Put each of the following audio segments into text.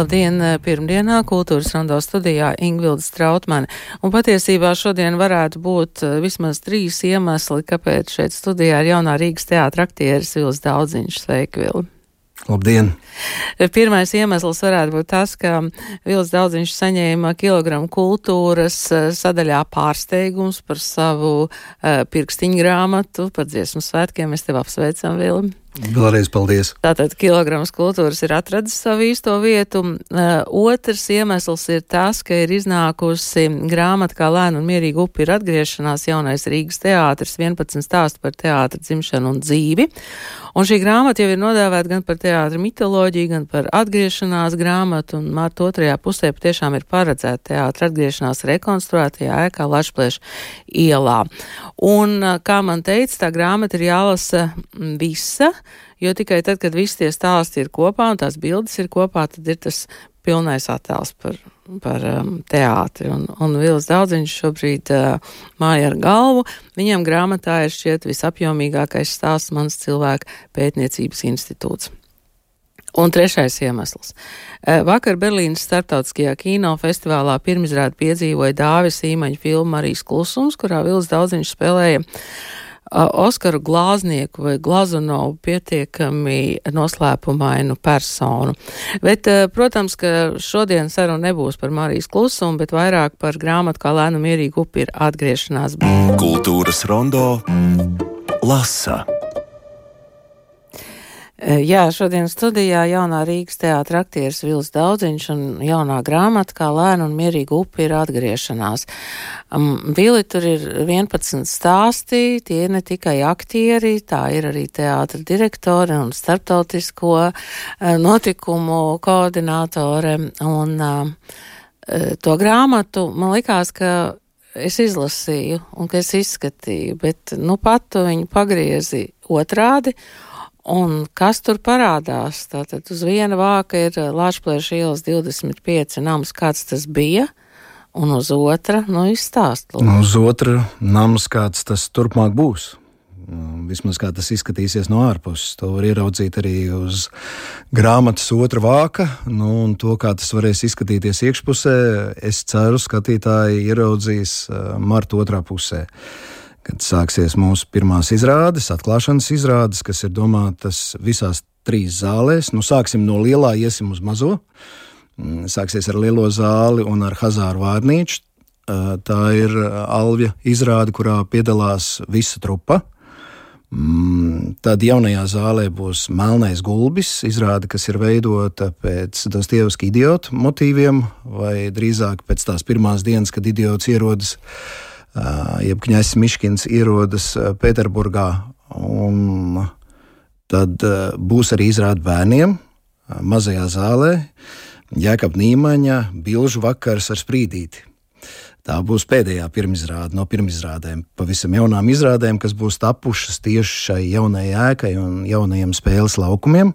Labdien! Pirmdienā kultūras rondo studijā Ingvilda Strautmane. Un patiesībā šodien varētu būt eh, vismaz trīs iemesli, kāpēc šeit studijā ir jaunā Rīgas teātra aktieris Vils Daudziņš. Sveiki, Vilni! Labdien! Pirmais iemesls varētu būt tas, ka Vils Daudziņš saņēma kilogramu kultūras eh, sadaļā pārsteigums par savu uh, pirkstiņu grāmatu par dziesmu svētkiem. Mēs tev apsveicam, Vilni! Vēlreiz paldies. Tātad kilograms kultūras ir atradis savu īsto vietu. Uh, otrs iemesls ir tas, ka ir iznākusi grāmata kā lēna un mierīga upe ir atgriešanās jaunais Rīgas teātris, 11 stāstu par teātra dzimšanu un dzīvi. Un šī grāmata jau ir nodēvēta gan par teātra mitoloģiju, gan par atgriešanās grāmatu, un mārta otrajā pusē patiešām ir paredzēta teātra atgriešanās rekonstruētajā ēkā Lašplēša ielā. Un, kā man teica, tā grāmata ir jālasa visa jo tikai tad, kad visi tie stāsti ir kopā un tās bildes ir kopā, tad ir tas pilnais attēls par, par um, teātri. Un, un Vils Daudziņš šobrīd uh, māja ar galvu. Viņam grāmatā ir šķiet visapjomīgākais stāsts mans cilvēka pētniecības institūts. Un trešais iemesls. Uh, vakar Berlīnas starptautiskajā kino festivālā pirmizrādi piedzīvoja Dāvis Īmaņa filmu Marijas klusums, kurā Vils Daudziņš spēlēja Oskaru Glāznieku vai Glazunovu pietiekami noslēpumainu personu. Bet, protams, ka šodien saruna nebūs par Marijas klusumu, bet vairāk par grāmatu kā lēnu mierīgu upi ir atgriešanās. Kultūras rondo lasa. Jā, šodien studijā jaunā Rīgas teātra aktieris Vils Daudziņš un jaunā grāmata kā lēna un mierīga upe ir atgriešanās. Um, Vili tur ir 11 stāstī, tie ir ne tikai aktieri, tā ir arī teātra direktore un starptautisko uh, notikumu koordinātore. Un uh, to grāmatu man likās, ka es izlasīju un ka es izskatīju, bet nu pat tu viņu pagriezi otrādi. Un kas tur parādās? Tātad uz viena vāka ir eh, Lāčplēša ielas 25 nams, kāds tas bija, un uz otra, nu, izstāst. Nu, uz otra nams, kāds tas turpmāk būs. Nu, vismaz kā tas izskatīsies no ārpuses. To var ieraudzīt arī uz grāmatas otra vāka, nu, un to, kā tas varēs izskatīties iekšpusē, es ceru, skatītāji ieraudzīs eh, marta otrā pusē kad sāksies mūsu pirmās izrādes, atklāšanas izrādes, kas ir domātas visās trīs zālēs. Nu, sāksim no lielā, iesim uz mazo. Mm, sāksies ar lielo zāli un ar Hazāru Vārnīču. Tā ir Alvija izrāde, kurā piedalās visa trupa. Mm, tad jaunajā zālē būs melnais gulbis, izrāde, kas ir veidota pēc Dostoevska idiotu motīviem, vai drīzāk pēc tās pirmās dienas, kad idiots ierodas uh, jeb Kņazs Miškins ierodas Pēterburgā. Tad būs arī izrāde bērniem mazajā zālē. Jēkab Nīmaņa bilžu vakars ar sprīdīti. Tā būs pēdējā pirmizrāde no pirmizrādēm, pavisam jaunām izrādēm, kas būs tapušas tieši šai jaunajai ēkai un jaunajiem spēles laukumiem.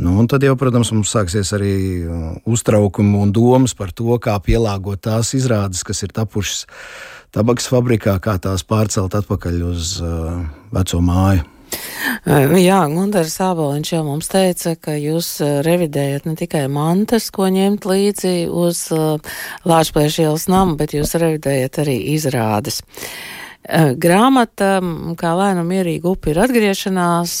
Nu, un tad jau, protams, mums sāksies arī uztraukumi un domas par to, kā pielāgot tās izrādes, kas ir tapušas tabaks fabrikā, kā tās pārcelt atpakaļ uz uh, veco māju. Uh, jā, Gunārs Sāboliņš jau mums teica, ka jūs uh, revidējat ne tikai mantas, ko ņemt līdzi uz uh, Lāčplēša ielas namu, bet jūs revidējat arī izrādes. Eh, grāmata, kā lēna mierīga upe ir atgriešanās,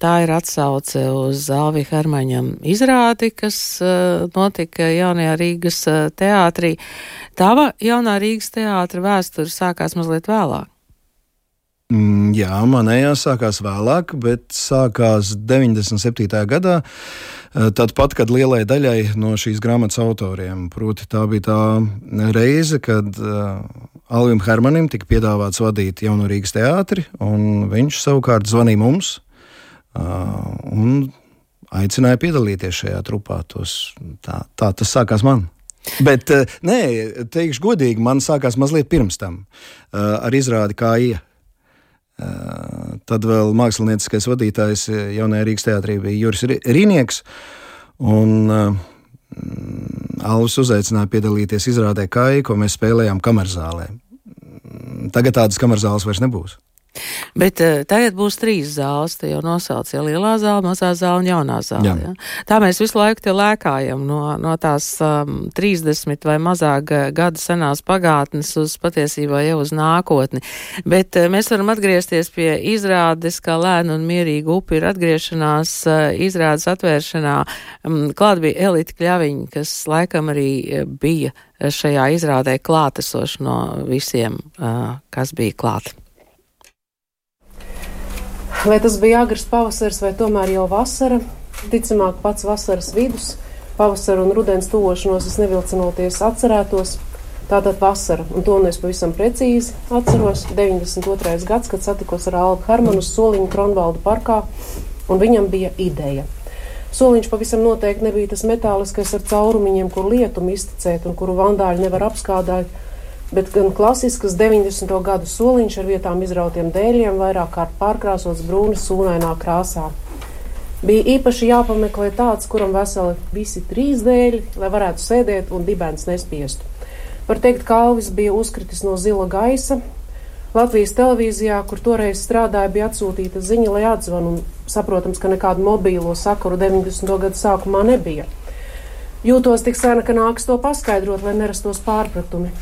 tā ir atsauce uz Alvi Hermaņam izrādi, kas eh, notika jaunajā Rīgas eh, teātrī. Tava jaunā Rīgas teātra vēsture sākās mazliet vēlāk. Mm, jā, manējā sākās vēlāk, bet sākās 97. gadā. Tad pat, kad lielai daļai no šīs grāmatas autoriem, proti, tā bija tā reize, kad uh, Alvim Hermanim tika piedāvāts vadīt Jaunu Rīgas teātri, un viņš savukārt zvanīja mums un aicināja piedalīties šajā trupā. Tos, tā, tā tas sākās man. Bet, nē, teikšu godīgi, man sākās mazliet pirms tam ar izrādi kā ieja. Tad vēl mākslinieckais vadītājs jaunajā Rīgas teātrī bija Juris Rīnieks. Un uh, Alvis uzaicināja piedalīties izrādē Kai, ko mēs spēlējām kamerzālē. Tagad tādas kamerzāles vairs nebūs. Bet uh, tagad būs trīs zāles. Jau nosauc ja lielā zāle, mazā zāle un jaunā zāle. Jā. Ja? Tā mēs visu laiku te lēkājam no, no tās um, 30 vai mazāk gadu senās pagātnes uz patiesībā jau uz nākotni. Bet uh, mēs varam atgriezties pie izrādes, kā lēna un mierīga upe ir atgriešanās uh, izrādes atvēršanā. Um, klāt bija Elita Kļaviņa, kas laikam arī bija šajā izrādē klātesoši no visiem, uh, kas bija klāt. Vai tas bija agrs pavasaris vai tomēr jau vasara? Ticamāk, pats vasaras vidus, pavasara un rudens tuvošanos es nevilcinoties atcerētos. Tātad vasara, un to nu es pavisam precīzi atceros. 92. gads, kad satikos ar Albu Hermanu uz soliņu Kronvaldu parkā, un viņam bija ideja. Soliņš pavisam noteikti nebija tas metāliskais ar caurumiņiem, kur lietumu izticēt un kuru vandāļi nevar apskādāt bet gan klasisks 90. gadu soliņš ar vietām izrautiem dēļiem, vairāk kārt pārkrāsots brūna sūnainā krāsā. Bija īpaši jāpameklē tāds, kuram veseli visi trīs dēļi, lai varētu sēdēt un dibens nespiestu. Var teikt, ka Alvis bija uzkritis no zila gaisa. Latvijas televīzijā, kur toreiz strādāja, bija atsūtīta ziņa, lai atzvanu, un saprotams, ka nekādu mobīlo sakaru 90. gadu sākumā nebija. Jūtos tik sena, ka nāks to paskaidrot, lai nerastos pārpratumi.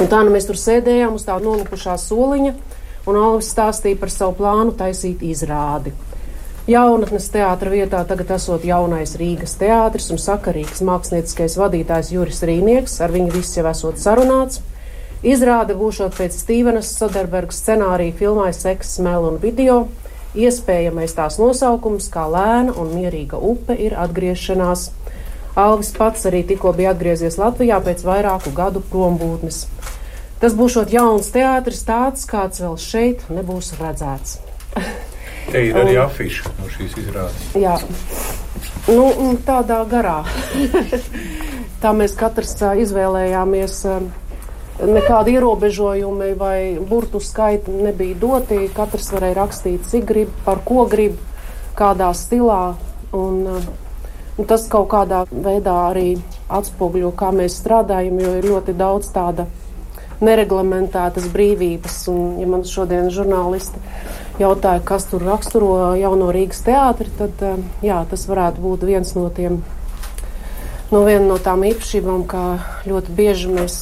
Un tā nu mēs tur sēdējām uz tāda nolupušā soliņa, un Alvis stāstīja par savu plānu taisīt izrādi. Jaunatnes teātra vietā tagad esot jaunais Rīgas teātris un sakarīgs mākslinieckais vadītājs Juris Rīnieks, ar viņu viss jau esot sarunāts. Izrāde būšot pēc Stīvenas Soderberga scenārija filmai Seks, Smēl un Video. Iespējamais tās nosaukums, kā lēna un mierīga upe, ir atgriešanās Alvis pats arī tikko bija atgriezies Latvijā pēc vairāku gadu prombūtnes. Tas būs jauns teātris, tāds kāds vēl šeit nebūs redzēts. Te ir arī afiša no šīs izrādes. Jā, nu, tādā garā. Tā mēs katrs izvēlējāmies. Nekādi ierobežojumi vai burtu skaiti nebija doti. Katrs varēja rakstīt, cik grib, par ko grib, kādā stilā. Un, Un tas kaut kādā veidā arī atspoguļo, kā mēs strādājam, jo ir ļoti daudz tāda nereglamentētas brīvības. Un, ja man šodien žurnālisti jautāja, kas tur raksturo jauno Rīgas teātri, tad eh, jā, tas varētu būt viens no tiem. No viena no tām īpašībām, ka ļoti bieži mēs,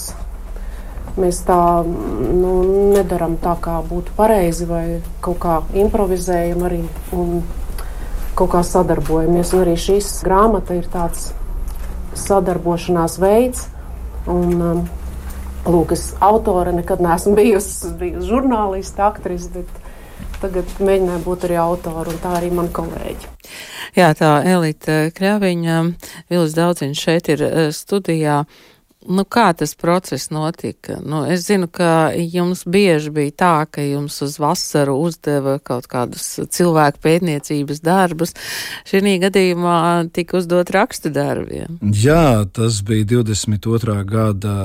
mēs tā nu, nedaram tā, kā būtu pareizi, vai kaut kā improvizējam arī. Un, kaut kā sadarbojamies. Un arī šīs grāmata ir tāds sadarbošanās veids. Un, um, lūk, es autore nekad neesmu bijusi, bijusi žurnāliste, aktrise, bet tagad mēģināju būt arī autore, un tā arī man kolēģi. Jā, tā Elita Kļaviņa, Vilis Daudziņš šeit ir eh, studijā. Nu, kā tas process notika? Nu, es zinu, ka jums bieži bija tā, ka jums uz vasaru uzdeva kaut kādus cilvēku pētniecības darbus. Šī gadījumā tika uzdot rakstu darbiem. Jā, tas bija 22. gada,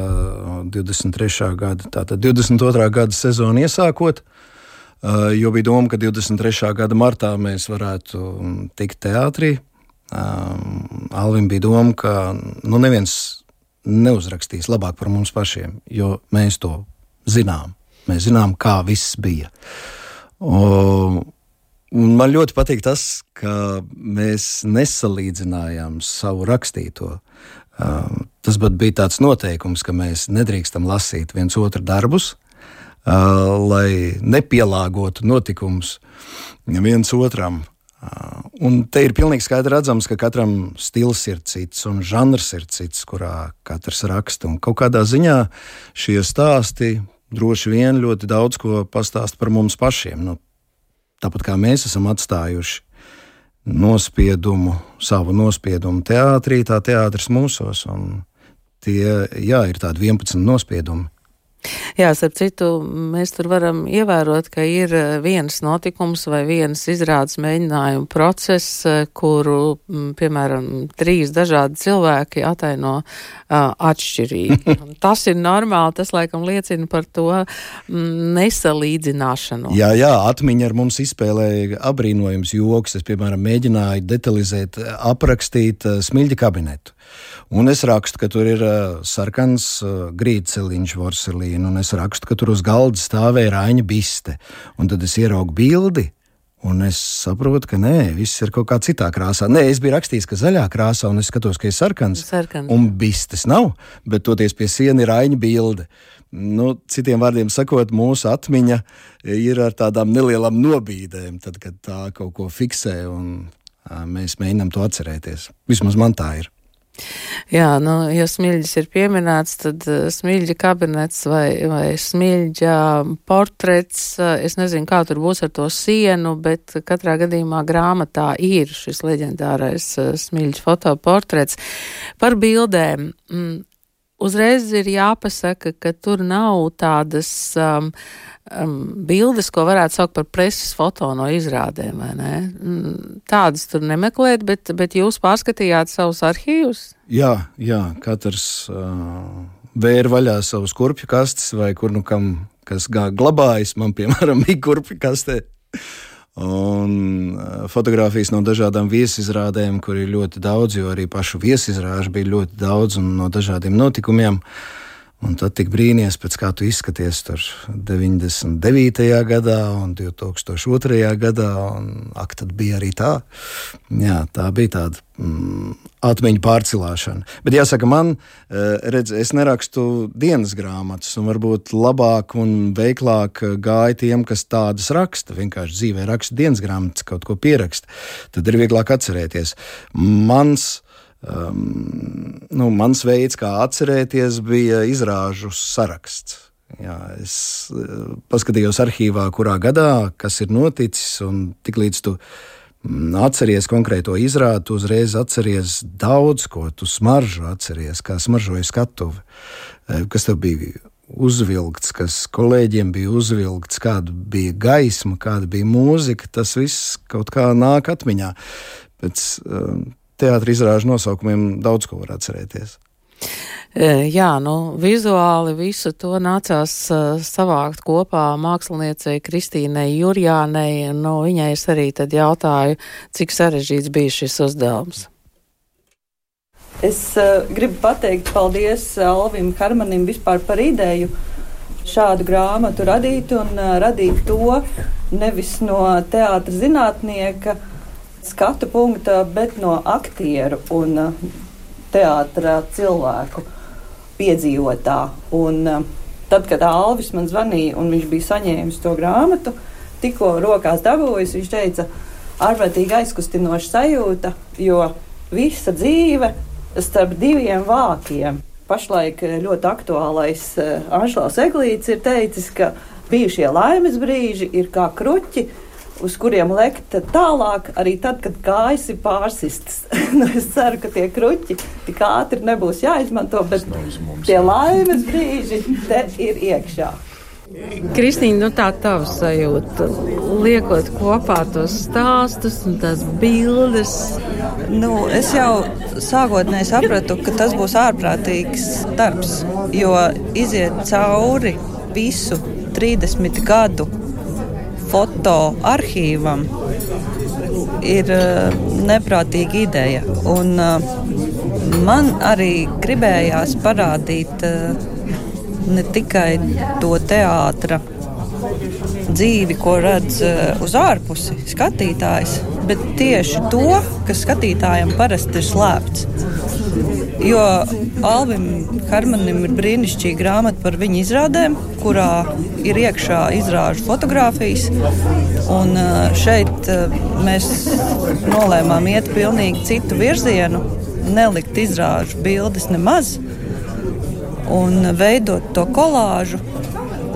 23. gada, tātad 22. gada sezonu iesākot. Jo bija doma, ka 23. gada martā mēs varētu tikt teātrī. Alvim bija doma, ka nu, neviens neuzrakstīs labāk par mums pašiem, jo mēs to zinām. Mēs zinām, kā viss bija. O, man ļoti patīk tas, ka mēs nesalīdzinājām savu rakstīto. Uh, tas bija tāds noteikums, ka mēs nedrīkstam lasīt viens otru darbus, uh, lai nepielāgotu notikumus viens otram. Un te ir pilnīgi skaidri redzams, ka katram stils ir cits un žanrs ir cits, kurā katrs raksta. Un kaut kādā ziņā šie stāsti droši vien ļoti daudz ko pastāst par mums pašiem. Nu, tāpat kā mēs esam atstājuši nospiedumu, savu nospiedumu teātrī, tā teātris mūsos. Tie jā, ir tādi 11 nospiedumi. Jā, starp citu, mēs tur varam ievērot, ka ir eh, viens notikums vai viens izrādes mēģinājuma process, eh, kuru, piemēram, trīs dažādi cilvēki ataino uh, atšķirīgi. tas ir normāli, tas laikam liecina par to nesalīdzināšanu. Jā, jā, atmiņa ar mums izspēlēja abrīnojums joks. Es, piemēram, mēģināju detalizēt, aprakstīt smiļģa kabinetu. Un es rakstu, ka tur ir sarkans grīdceliņš, vorselī mašīnu, un es rakstu, ka tur uz galda stāvēja Raņa biste. Un tad es ieraugu bildi, Un es saprotu, ka nē, viss ir kaut kā citā krāsā. Nē, es biju rakstījis, ka zaļā krāsā, un es skatos, ka ir sarkans. Sarkans. Un bistes nav, bet toties pie siena ir aiņa bilde. Nu, citiem vārdiem sakot, mūsu atmiņa ir ar tādām nelielām nobīdēm, tad, kad tā kaut ko fiksē, un mēs mēģinām to atcerēties. Vismaz man tā ir. Jā, nu, ja smilģis ir pieminēts, tad uh, smilģa kabinets vai, vai smilģa portrets, uh, es nezinu, kā tur būs ar to sienu, bet katrā gadījumā grāmatā ir šis leģendārais uh, smilģa fotoportrets par bildēm. Mm, uzreiz ir jāpasaka, ka tur nav tādas um, um, bildes, ko varētu saukt par preses foto no izrādēm? Mm, tādas tur nemeklēt, bet, bet jūs pārskatījāt savus arhīvus? Jā, jā katrs uh, vēra vaļā savus kurpju kastes, vai kur nu kam kas glabājas. Man, piemēram, bija kurpju kastē. Un uh, fotografijas no dažādām viesizrādēm, kur ir ļoti daudz, jo arī pašu viesizrāžu bija ļoti daudz un no dažādiem notikumiem. Un tad tik brīnīties, pēc kā tu izskaties tur 99. gadā un 2002. gadā. Un, ak, tad bija arī tā. Jā, tā bija tāda mm, atmiņu pārcilāšana. Bet jāsaka, man, redz, es nerakstu dienas grāmatas, un varbūt labāk un veiklāk gāja tiem, kas tādas raksta. Vienkārši dzīvē raksta dienas grāmatas, kaut ko pieraksta. Tad ir vieglāk atcerēties. Mans Um, nu, mans veids, kā atcerēties, bija izrāžu saraksts. Jā, es uh, paskatījos arhīvā, kurā gadā kas ir noticis, un tiklīdz tu mm, atceries konkrēto izrādi, tu uzreiz atceries daudz ko, tu smaržu atceries, kā smaržoja skatuve, eh, kas tev bija uzvilkts, kas kolēģiem bija uzvilkts, kāda bija gaisma, kāda bija mūzika. Tas viss kaut kā nāk atmiņā. Pēc, um, teātris izrāžu nosaukumiem daudz ko var atcerēties. E, jā, nu, vizuāli visu to nācās uh, savākt kopā māksliniecei Kristīnai Jurjānei. Nu, viņai es arī tad jautāju, cik sarežģīts bija šis uzdevums. Es uh, gribu pateikt paldies Alvim Harmanim vispār par ideju šādu grāmatu radīt un uh, radīt to nevis no teātra zinātnieka, uh, skatu punkta, bet no aktieru un uh, teātra cilvēku piedzīvotā. Un, uh, tad, kad Alvis man zvanīja un viņš bija saņēmis to grāmatu, tikko rokās dabūjis, viņš teica, ārprātīgi aizkustinoša sajūta, jo visa dzīve starp diviem vākiem. Pašlaik ļoti aktuālais Anšlaus Eglīts ir teicis, ka bijušie laimes brīži ir kā kruķi, uz kuriem lekt tālāk, arī tad, kad kājas ir pārsistas. nu, es ceru, ka tie kruķi tik ātri nebūs jāizmanto, bet tie laimes brīži te ir iekšā. Kristīna, nu tā tava sajūta, liekot kopā tos stāstus un tās bildes. Nu, es jau sākotnēji sapratu, ka tas būs ārprātīgs darbs, jo iziet cauri visu 30 gadu fotoarchīvam ir uh, neprātīga ideja. Un, uh, man arī gribējās parādīt uh, ne tikai to teātra dzīvi, ko redz uz ārpusi skatītājs, bet tieši to, kas skatītājam parasti ir slēpts. Jo Alvim Hermanim ir brīnišķīga grāmata par viņa izrādēm, kurā ir iekšā izrāžu fotografijas. Un šeit mēs nolēmām iet pilnīgi citu virzienu, nelikt izrāžu bildes nemaz un veidot to kolāžu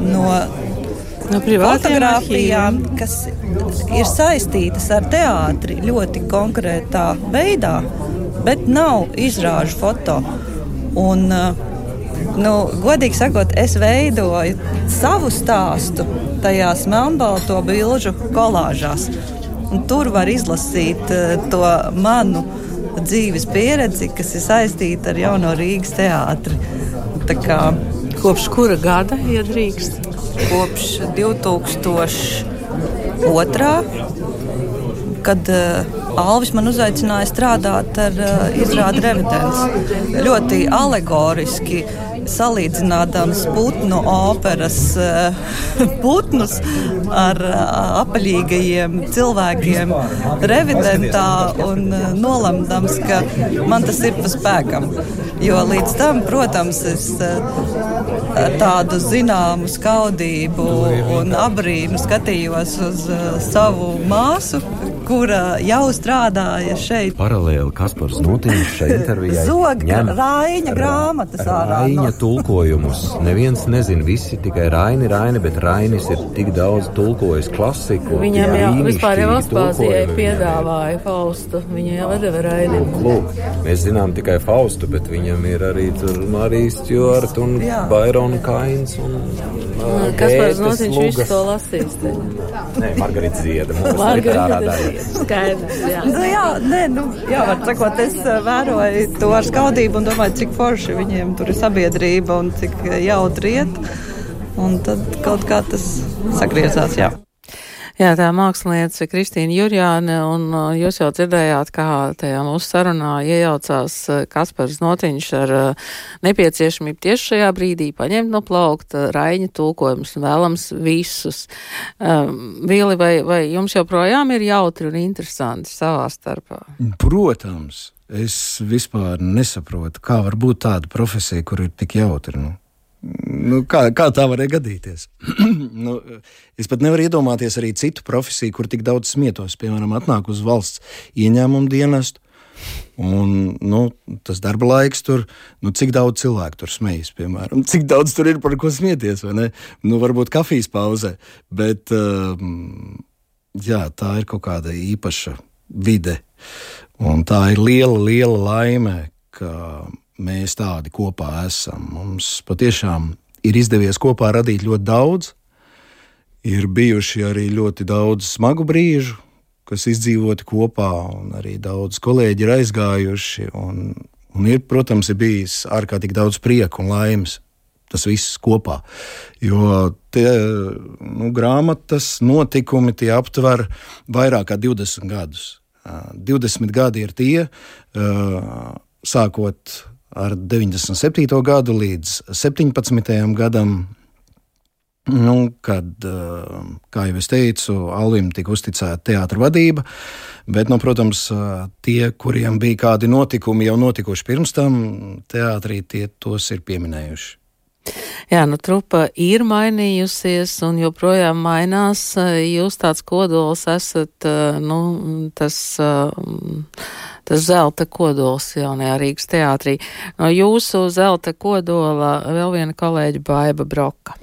no no fotografijām, kas ir saistītas ar teātri ļoti konkrētā veidā bet nav izrāžu foto. Un, uh, nu, godīgi sakot, es veidoju savu stāstu tajās melnbalto bilžu kolāžās. Un tur var izlasīt uh, to manu dzīves pieredzi, kas ir saistīta ar jauno Rīgas teātri. Kā, Kopš kura gada iedrīkst? Kopš 2002. kad uh, Alvis man uzaicināja strādāt ar uh, izrādi revidents. Ļoti alegoriski salīdzinādams putnu operas putnus ar apaļīgajiem cilvēkiem revidentā un nolemdams, ka man tas ir pa spēkam. Jo līdz tam, protams, es tādu zināmu skaudību un abrīnu skatījos uz savu māsu, kura jau strādāja šeit. Paralēli Kaspars Notiņš šai intervijai Zog ņem Raiņa grāmatas ārā. Raiņa tulkojumus. Neviens nezina visi, tikai Raini, Raini, bet Rainis ir tik daudz tulkojis klasiku. Viņam jau vispār jau Aspāzijai piedāvāja Faustu. Viņa jau deva Raini. Lūk, mēs zinām tikai Faustu, bet viņam ir arī tur Marijas Stjort un. Bairona Kains un Kas par notiņš visu to lasīs? Nē, Margarita Zieda, literārā daļa. Skaidrs, jā. Nu, jā, nē, nu, jā, var sakot, es vēroju to ar skaudību un domāju, cik forši viņiem tur ir sabiedrība un cik jautri iet. Un tad kaut kā tas sagriezās, jā. Jā, tā mākslinieca Kristīna Jurjāne, un uh, jūs jau dzirdējāt, kā tajā mūsu sarunā iejaucās uh, Kaspars Notiņš ar uh, nepieciešamību tieši šajā brīdī paņemt no plaukta raiņa tulkojumus un vēlams visus. Um, Vili, vai, vai jums joprojām ir jautri un interesanti savā starpā? Protams, es vispār nesaprotu, kā var būt tāda profesija, kur ir tik jautri. Nu. Nu, kā, kā tā varēja gadīties? nu, es pat nevaru iedomāties arī citu profesiju, kur tik daudz smietos. Piemēram, atnāk uz valsts ieņēmumu dienestu, un nu, tas darba laiks tur, nu, cik daudz cilvēku tur smejas, piemēram, cik daudz tur ir par ko smieties, vai ne? Nu, varbūt kafijas pauzē, bet um, jā, tā ir kaut kāda īpaša vide. Un tā ir liela, liela laime, ka mēs tādi kopā esam. Mums patiešām ir izdevies kopā radīt ļoti daudz. Ir bijuši arī ļoti daudz smagu brīžu, kas izdzīvoti kopā, un arī daudz kolēģi ir aizgājuši. Un, un ir, protams, ir bijis ārkārtīgi daudz prieka un laimes. Tas viss kopā. Jo tie nu, grāmatas notikumi tie aptver vairāk kā 20 gadus. Uh, 20 gadi ir tie, sākot ar 97. gadu līdz 17. gadam, nu, kad, uh, kā jau es teicu, Alvim tika uzticēta teātris vadība. Bet, nu, protams, uh, tie, kuriem bija kādi notikumi jau notikuši pirms tam, teātrī tie tos ir pieminējuši. Jā, nu trupa ir mainījusies un joprojām mainās. Jūs tāds kodols esat, nu, tas, tas zelta kodols jaunajā Rīgas teātrī. No jūsu zelta kodola vēl viena kolēģa Baiba Broka.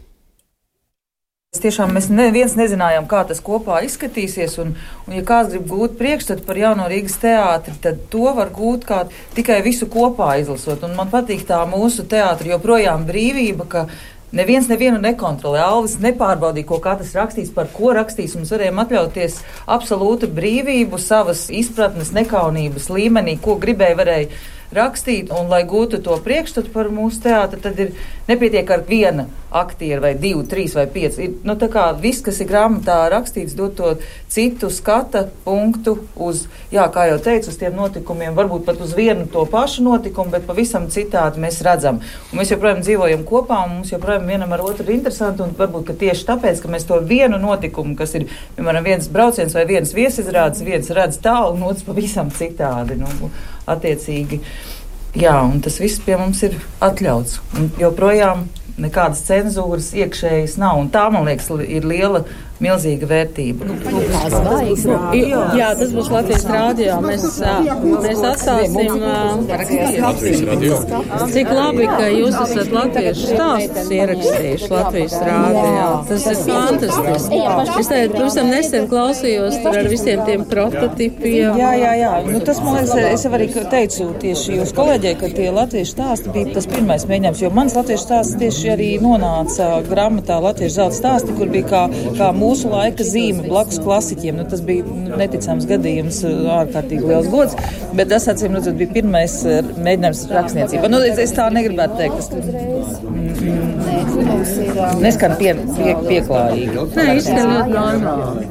Tiešām mēs neviens nezinājām, kā tas kopā izskatīsies. Un, un ja kāds grib gūt priekšstatu par jauno Rīgas teātri, tad to var gūt tikai visu kopā izlasot. Un man patīk tā mūsu teātris joprojām brīvība, ka neviens nevienu nekontrolē. Alvis nepārbaudīja, ko katrs rakstīs, par ko rakstīs. Mēs varējām atļauties absolūtu brīvību savas izpratnes, nekaunības līmenī, ko gribēja, varēja rakstīt, un lai gūtu to priekšstatu par mūsu teātri, tad ir nepietiek ar viena aktieru vai divu, trīs vai pieci. Ir, nu, tā kā viss, kas ir grāmatā rakstīts, dod to citu skata punktu uz, jā, kā jau teicu, uz tiem notikumiem, varbūt pat uz vienu to pašu notikumu, bet pavisam citādi mēs redzam. Un mēs joprojām dzīvojam kopā, un mums joprojām vienam ar otru ir interesanti, un varbūt tieši tāpēc, ka mēs to vienu notikumu, kas ir, piemēram, viens brauciens vai viens viesizrādes, viens redz tālu, un otrs pavisam citādi. Nu, attiecīgi. Jā, un tas viss pie mums ir atļauts. Un joprojām nekādas cenzūras iekšējas nav. Tā, man liekas, ir liela, milzīga vērtība. Jā, jā, tas būs Latvijas rādio. Mēs, mēs atstāsim. Cik labi, ka jūs esat latviešu stāstus ierakstījuši Latvijas rādio. Tas ir fantastiski. Es tagad pavisam nesen klausījos tur ar visiem tiem prototipiem. Jā, jā, jā. Nu, tas, man liekas, es jau arī teicu tieši jūs kolēģiem, ka tie latviešu stāsti bija tas pirmais mēģinājums, jo mans latviešu stāsts tieši arī nonāca grāmatā Latviešu zelta stāsti, kur bija kā, kā mūsu laika zīme blakus klasiķiem. Nu, tas bija nu, neticams gadījums, ārkārtīgi liels gods, bet tas, acīm redzot, bija pirmais mēģinājums rakstniecībā. Nu, es tā negribētu teikt. Tas, Neskan pie, pie, pieklājīgi. Nē, izskan ļoti normāli.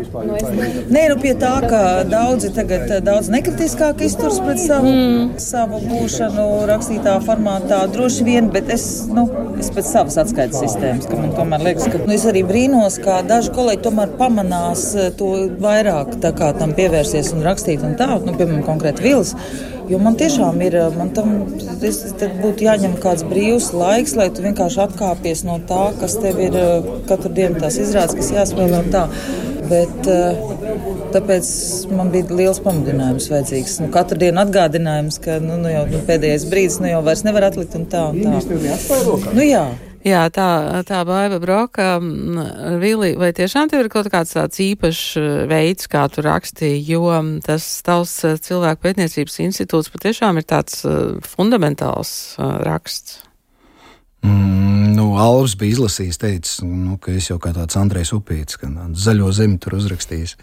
Nē, nu pie tā, ka daudzi tagad daudz nekritiskāk izturs pret savu, mm. savu būšanu rakstītā formātā. Droši vien, bet es, nu, es pēc savas atskaites sistēmas, ka man tomēr liekas, ka nu, es arī brīnos, kā daži kolēģi tomēr pamanās to vairāk tam pievērsies un rakstīt un tā, nu, piemēram, konkrēti Vils. Jo man tiešām ir, man tam būtu jāņem kāds brīvs laiks, lai tu vienkārši atkāpies no tā, kas tev ir katru dienu tās izrādes, kas jāspēlē un tā. Bet, tāpēc man bija liels pamudinājums vajadzīgs. Nu, katru dienu atgādinājums, ka nu, nu jau nu, pēdējais brīdis nu, jau vairs nevar atlikt un tā. Un tā. Nu, jā. Jā, tā, tā baiva broka, Vili, vai tiešām tev ir kaut kāds tāds īpašs uh, veids, kā tu rakstīji, jo tas tavs uh, cilvēku pētniecības institūts patiešām ir tāds uh, fundamentāls raksts. Mm, nu, Alvis bija izlasījis, teicis, nu, ka es jau kā tāds Andrejs Upīts, ka zaļo zemi tur uzrakstījis.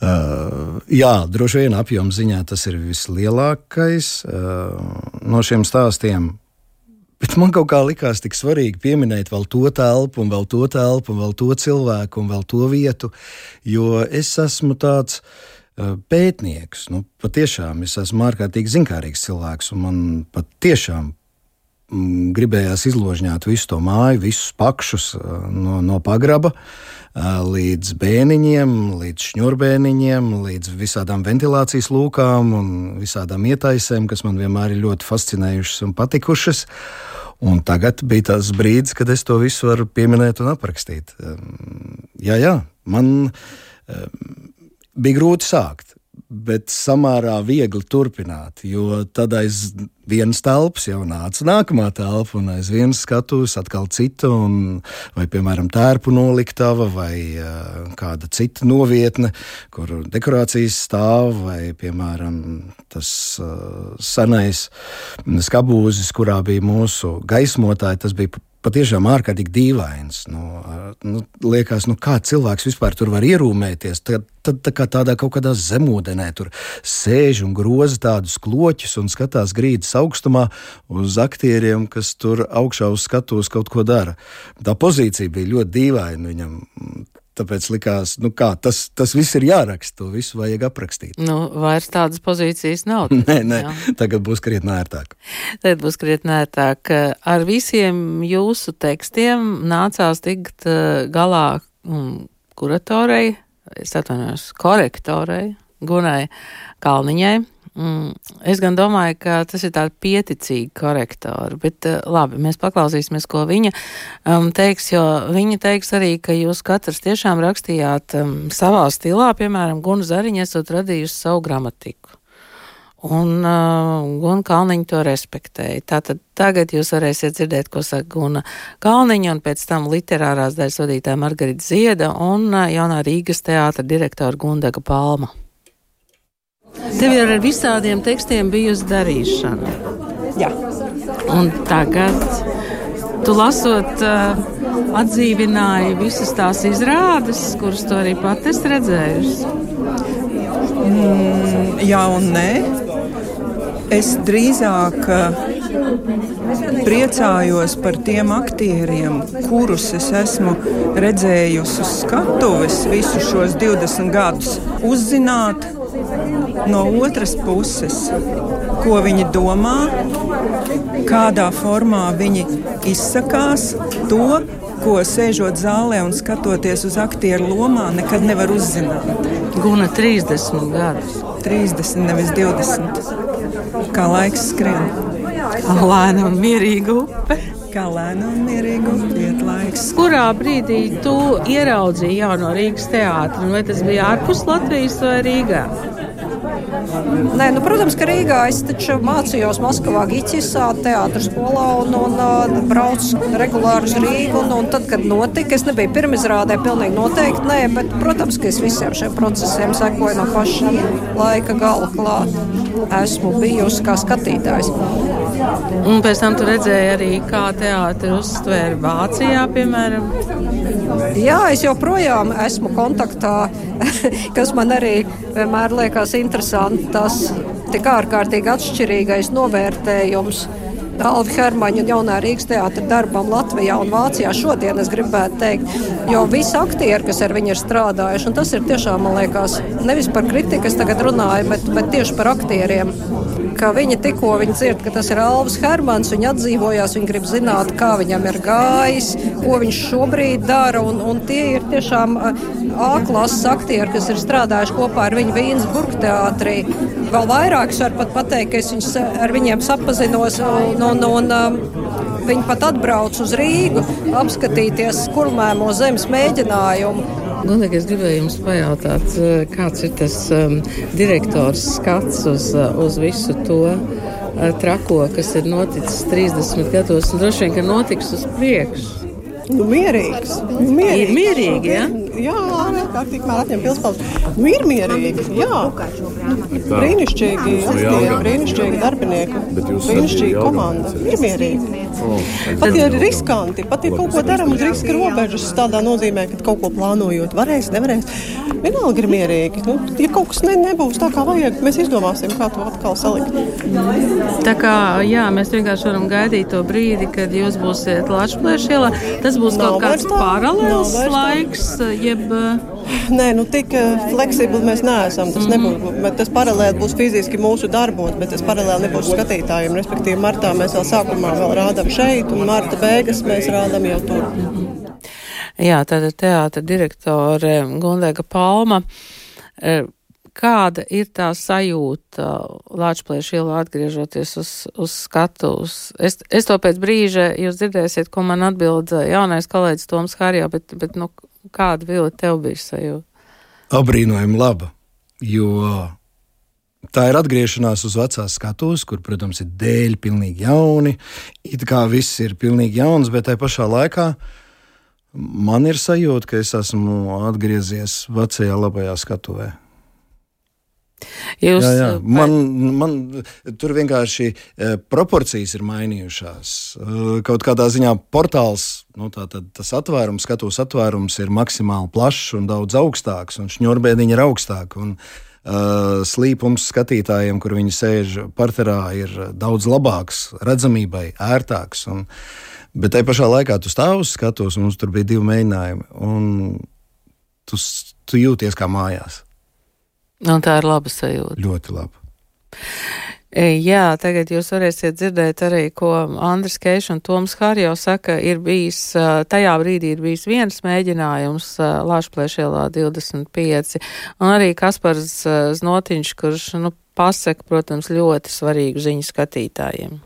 Uh, jā, droši vien apjoma ziņā tas ir vislielākais uh, no šiem stāstiem. Bet man kaut kā likās tik svarīgi pieminēt vēl to telpu, un vēl to telpu, un vēl to cilvēku, un vēl to vietu, jo es esmu tāds uh, pētnieks. Nu, patiešām es esmu ārkārtīgi zinkārīgs cilvēks, un man patiešām gribējās izložņāt visu to māju, visus pakšus uh, no, no pagraba. Uh, līdz bēniņiem, līdz šņurbēniņiem, līdz visādām ventilācijas lūkām un visādām ietaisēm, kas man vienmēr ir ļoti fascinējušas un patikušas. Un tagad bija tas brīdis, kad es to visu varu pieminēt un aprakstīt. Jā, jā, man bija grūti sākt bet samērā viegli turpināt. Jo tad aiz vienas telpas jau nāca nākamā telpa, un aiz vienas skatuves atkal cita, un, vai, piemēram, tērpu noliktava, vai uh, kāda cita novietne, kur dekorācijas stāv, vai, piemēram, tas uh, senais skabūzis, kurā bija mūsu gaismotāji, tas bija patiešām ārkārtīgi dīvains. Nu, nu, liekas, nu, kā cilvēks vispār tur var ierūmēties. Tad, tad tā kā tādā kaut kādā zemūdenē tur sēž un groza tādus kloķus un skatās grīdas augstumā uz aktieriem, kas tur augšā uz skatuves kaut ko dara. Tā pozīcija bija ļoti dīvaina viņam. Tāpēc likās, nu kā, tas, tas viss ir jāraksta, to visu vajag aprakstīt. Nu, vairs tādas pozīcijas nav. nē, nē, jā. tagad būs krietni ērtāk. Tagad būs krietni ērtāk. Ar visiem jūsu tekstiem nācās tikt eh, galā um, kuratorei, es atvainojos, korektorei, Gunai Kalniņai. Mm, es gan domāju, ka tas ir tāds pieticīgi korektori, bet uh, labi, mēs paklausīsimies, ko viņa um, teiks, jo viņa teiks arī, ka jūs katrs tiešām rakstījāt um, savā stilā, piemēram, Guna Zariņa esat radījusi savu gramatiku. Un uh, Guna Kalniņa to respektēja. Tātad tagad jūs varēsiet dzirdēt, ko saka Guna Kalniņa, un pēc tam literārās daļas vadītāja Margarita Zieda un uh, jaunā Rīgas teātra direktora Gundaga Palma. Tev ir ar visādiem tekstiem bijusi darīšana. Jā. Un tagad tu lasot, atdzīvināji visas tās izrādes, kuras tu arī pati esi redzējusi. Mm, jā un nē. Es drīzāk priecājos par tiem aktieriem, kurus es esmu redzējusi uz skatuves visus šos 20 gadus. Uzzināt, no otras puses, ko viņi domā, kādā formā viņi izsakās, to, ko sēžot zālē un skatoties uz aktieru lomā, nekad nevar uzzināt. Guna 30 gadus. 30, nevis 20. Kā laiks skrien. Lēna un mierīga upe. Kā lēna un mierīga iet laiks. Kurā brīdī tu ieraudzīji jauno Rīgas teātri? Vai tas bija ārpus Latvijas vai Rīgā? Nē, nu, protams, ka Rīgā es taču mācījos Maskavā, Giķisā, teātris skolā un, un, un braucu regulāri uz Rīgu. Un, un tad, kad notika, es nebiju pirmizrādē, pilnīgi noteikti nē, bet, protams, ka es visiem šiem procesiem sekoju no paša laika gala klāt. Esmu bijusi kā skatītājs. Un pēc tam tu redzēji arī, kā teātris uztvēra Vācijā, piemēram. Jā, es joprojām esmu kontaktā, kas man arī vienmēr liekas interesanti. Tas tik ārkārtīgi atšķirīgais novērtējums. Alvi Hermaņa un jaunā Rīgas teātra darbam Latvijā un Vācijā šodien es gribētu teikt, jo visi aktieri, kas ar viņu ir strādājuši, un tas ir tiešām, man liekas, nevis par kritiku, es tagad runāju, bet, bet tieši par aktieriem ka viņi tikko viņi dzird, ka tas ir Alvis Hermans, viņi atdzīvojās, viņi grib zināt, kā viņam ir gājis, ko viņš šobrīd dara, un, un tie ir tiešām A-klases aktieri, kas ir strādājuši kopā ar viņu Vīnas burgteātrī. Vēl vairāk es varu pat pateikt, ka es viņus, ar viņiem sapazinos, un, un, un um, viņi pat atbrauc uz Rīgu apskatīties kurmēmo zemes mēģinājumu. Gundīgi, es gribēju jums pajautāt, eh, kāds ir tas um, direktors skats uz, eh, uz visu to uh, trako, kas ir noticis 30 gados, un droši vien, ka notiks uz priekšu. Nu, mierīgs. Nu, mierīgs. Ir mierīgi, ja? Jā, ārkārtīgi mēr atņem pilspalvas. Nu, ir mierīgi, jā. Brīnišķīgi, aktīvi, brīnišķīgi darbinieki, brīnišķīga komanda. Ir mierīgi. Pat ja ir riskanti, pat ja kaut ko darām uz riska robežas, tādā nozīmē, ka kaut ko plānojot, varēs, nevarēs. Vienalga ir mierīgi. Nu, ja kaut kas ne, nebūs tā, kā vajag, mēs izdomāsim, kā to atkal salikt. Tā kā jā, mēs vienkārši varam gaidīt to brīdi, kad jūs būsiet Latvijas ielā. Tas būs nav kaut kāds paralēls laiks, jeb. Nē, nu tik fleksibli mēs neesam. Tas, mm. nebūs, tas paralēli būs fiziski mūsu darbos, bet tas paralēli nebūs skatītājiem. Respektīvi, martā mēs vēl sākumā vēl rādām šeit, un marta beigas mēs rādām jau tur. Jā, tāda teātra direktore Gundega Palma. Kāda ir tā sajūta Latvijas ielā atgriežoties uz, uz skatuves? Es, es to pēc brīža jūs dzirdēsiet, ko man atbild jaunais kolēģis Toms Harjā, bet, bet nu, kāda vilna tev bija sajūta? Abrīnojami laba, jo tā ir atgriešanās uz vecās skatuves, kur, protams, ir dēļi pilnīgi jauni. It kā viss ir pilnīgi jauns, bet tajā pašā laikā man ir sajūta, ka es esmu atgriezies vecajā labajā skatuvē. Jūs, jā, jā. Man, man tur vienkārši e, proporcijas ir mainījušās. E, kaut kādā ziņā portāls, nu, tā, tad, tas atvērums, skatuves atvērums ir maksimāli plašs un daudz augstāks, un šņurbēdiņi ir augstāki. Un, Uh, slīpums skatītājiem, kur viņi sēž parterā, ir daudz labāks, redzamībai, ērtāks. Un, bet tajā pašā laikā tu stāv uz skatuves, un mums tur bija divi mēģinājumi, un tu, tu jūties kā mājās. Un tā ir laba sajūta. Ļoti laba. E, jā, tagad jūs varēsiet dzirdēt arī, ko Andris Keiš un Toms Harjo saka, ir bijis, tajā brīdī ir bijis viens mēģinājums Lāšplēšielā 25, un arī Kaspars Znotiņš, kurš, nu, pasaka, protams, ļoti svarīgu ziņu skatītājiem.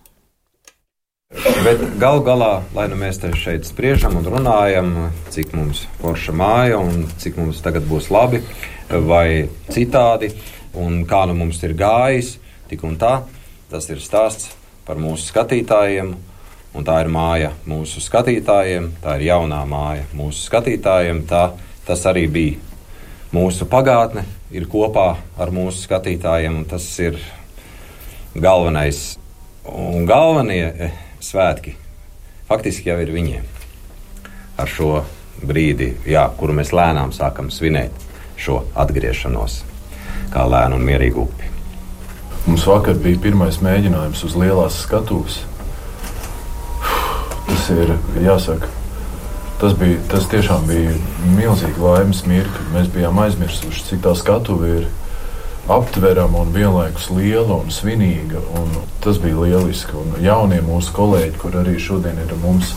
Bet gal galā, lai nu mēs šeit spriežam un runājam, cik mums forša māja un cik mums tagad būs labi, vai citādi, un kā nu mums ir gājis, tik un tā. Tas ir stāsts par mūsu skatītājiem, un tā ir māja mūsu skatītājiem, tā ir jaunā māja mūsu skatītājiem. Tā, tas arī bija mūsu pagātne, ir kopā ar mūsu skatītājiem, un tas ir galvenais. Un galvenie eh, svētki faktiski jau ir viņiem ar šo brīdi, jā, kuru mēs lēnām sākam svinēt šo atgriešanos kā lēnu un mierīgu upi. Mums vakar bija pirmais mēģinājums uz lielās skatuves. Tas ir jāsaka. Tas, bija, tas tiešām bija milzīgi laimes mirkli. Mēs bijām aizmirsuši, cik tā skatuve ir aptverama un vienlaikus liela un svinīga. Un tas bija lieliski. Un jaunie mūsu kolēģi, kur arī šodien ir mums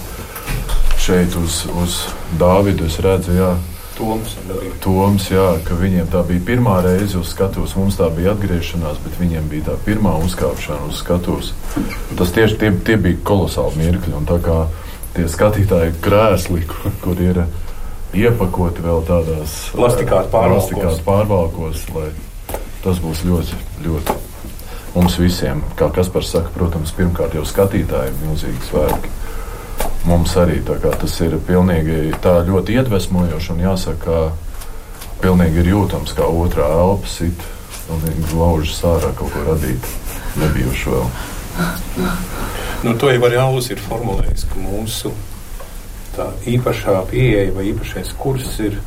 šeit uz, uz Dāvidu, es redzu, jā, Toms. Toms, jā, ka viņiem tā bija pirmā reize uz skatuves. Mums tā bija atgriešanās, bet viņiem bija tā pirmā uzkāpšana uz skatuves. Tas tieši tie, tie bija kolosāli mirkļi. Un tā kā tie skatītāji krēsli, kur, kur ir iepakoti vēl tādās plastikās pārvalkos, pārvalkos lai tas būs ļoti, ļoti mums visiem, kā Kaspars saka, protams, pirmkārt jau skatītāji ir milzīgi svētki. Mums arī tas ir pilnīgi ļoti iedvesmojoši un jāsaka, ka pilnīgi ir jūtams, kā otrā elpa sit un glauž sārā kaut ko radīt nebijuši vēl. Nu, to jau arī Alus ir formulējis, ka mūsu īpašā pieeja vai īpašais kurs ir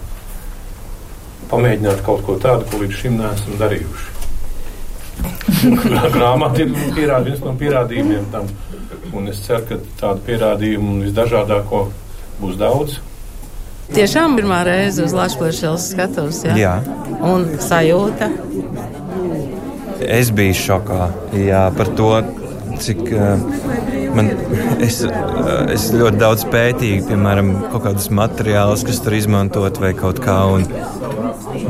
pamēģināt kaut ko tādu, ko līdz šim neesam darījuši. Grāmata ir pierād, viens no pierādījumiem tam. Un es ceru, ka tādu pierādījumu visdažādāko būs daudz. Tiešām pirmā reize uz Latvijas skatos. Ja? Jā, un sajūta. Es biju šokā jā, par to, cik uh, man, es, es ļoti daudz pētīju, piemēram, kaut kādus materiālus, kas tur izmantot vai kaut kā. Un,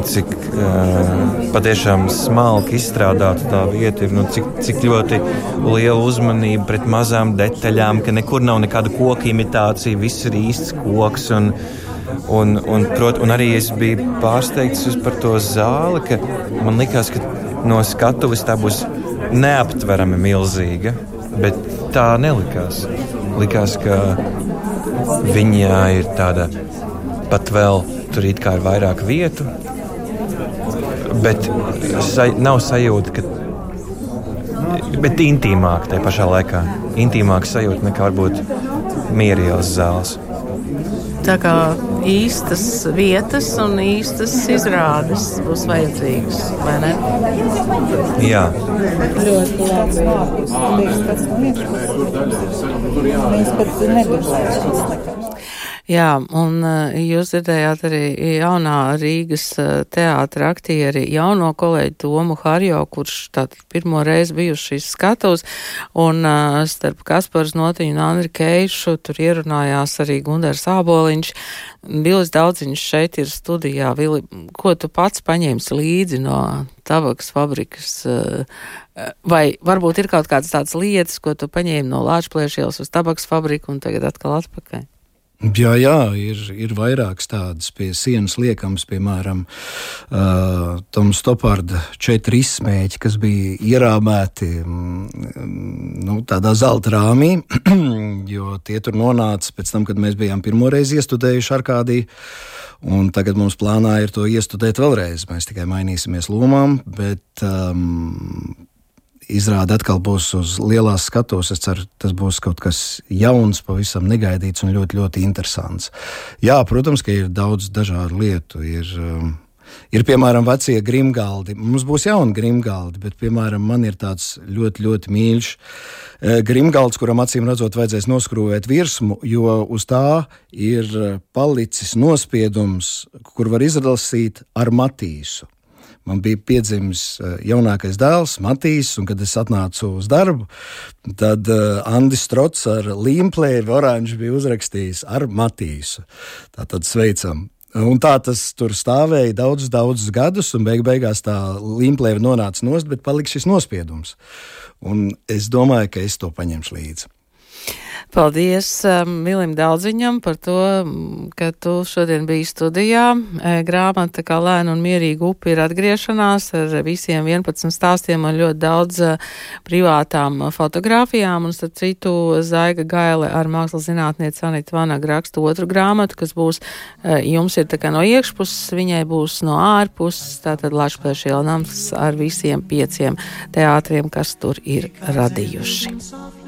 cik uh, patiešām smalki izstrādāta tā vieta ir, nu, cik, cik ļoti liela uzmanība pret mazām detaļām, ka nekur nav nekāda koka imitācija, viss ir īsts koks. Un, un, un, prot, un arī es biju pārsteigts par to zāli, ka man likās, ka no skatuves tā būs neaptverami milzīga, bet tā nelikās. Likās, ka viņā ir tāda pat vēl tur it kā ir vairāk vietu, bet sa nav sajūta, ka. Bet intīmāk tajā pašā laikā. Intīmāk sajūta nekā varbūt mierīgās zāles. Tā kā īstas vietas un īstas izrādes būs vajadzīgas, vai ne? Jā. Ļoti labi. Mēs pat nekā. Jā, un uh, jūs dzirdējāt arī jaunā Rīgas uh, teātra aktieri, jauno kolēģi Tomu Harjo, kurš tātad pirmo reizi bijuši skatos, un uh, starp Kaspars Notiņu un Andri Keišu tur ierunājās arī Gundars Āboliņš. Vilis Daudziņš šeit ir studijā. Vili, ko tu pats paņēmis līdzi no tabakas fabrikas? Vai varbūt ir kaut kādas tādas lietas, ko tu paņēmi no Lāčplēšielas uz tabakas fabriku un tagad atkal atpakaļ? Jā, jā ir, ir vairākas tādas pie sienas liekams, piemēram, uh, Toms Stopārda četri izsmēķi, kas bija ierāmēti mm, nu, tādā zelta rāmī, jo tie tur nonāca pēc tam, kad mēs bijām pirmoreiz iestudējuši Arkādiju. Un tagad mums plānā ir to iestudēt vēlreiz. Mēs tikai mainīsimies lomām, bet um, izrāde atkal būs uz lielās skatuves. Es ceru, tas būs kaut kas jauns, pavisam negaidīts un ļoti, ļoti interesants. Jā, protams, ka ir daudz dažādu lietu. Ir, um, Ir, piemēram, vecie grimgaldi. Mums būs jauni grimgaldi, bet, piemēram, man ir tāds ļoti, ļoti mīļš eh, grimgalds, kuram acīm redzot, vajadzēs noskrūvēt virsmu, jo uz tā ir palicis nospiedums, kur var izlasīt ar matīsu. Man bija piedzimis eh, jaunākais dēls, Matīs, un kad es atnācu uz darbu, tad uh, Andris Strots ar līmplēvi oranžu bija uzrakstījis ar Matīsu. Tātad sveicam! Un tā tas tur stāvēja daudzus, daudzus gadus, un beig beigās tā līmplēve nonāca nost, bet palika šis nospiedums. Un es domāju, ka es to paņemšu līdzi. Paldies um, Vilim Daudziņam par to, ka tu šodien biji studijā. E, grāmata kā lēna un mierīga upe ir atgriešanās ar visiem 11 stāstiem un ļoti daudz uh, privātām fotografijām. Un starp citu Zaiga Gaile ar mākslas zinātnieci Anita Vanaga raksta otru grāmatu, kas būs, uh, jums ir tā kā no iekšpuses, viņai būs no ārpuses, tātad Lašplēšiela nams ar visiem pieciem teātriem, kas tur ir radījuši.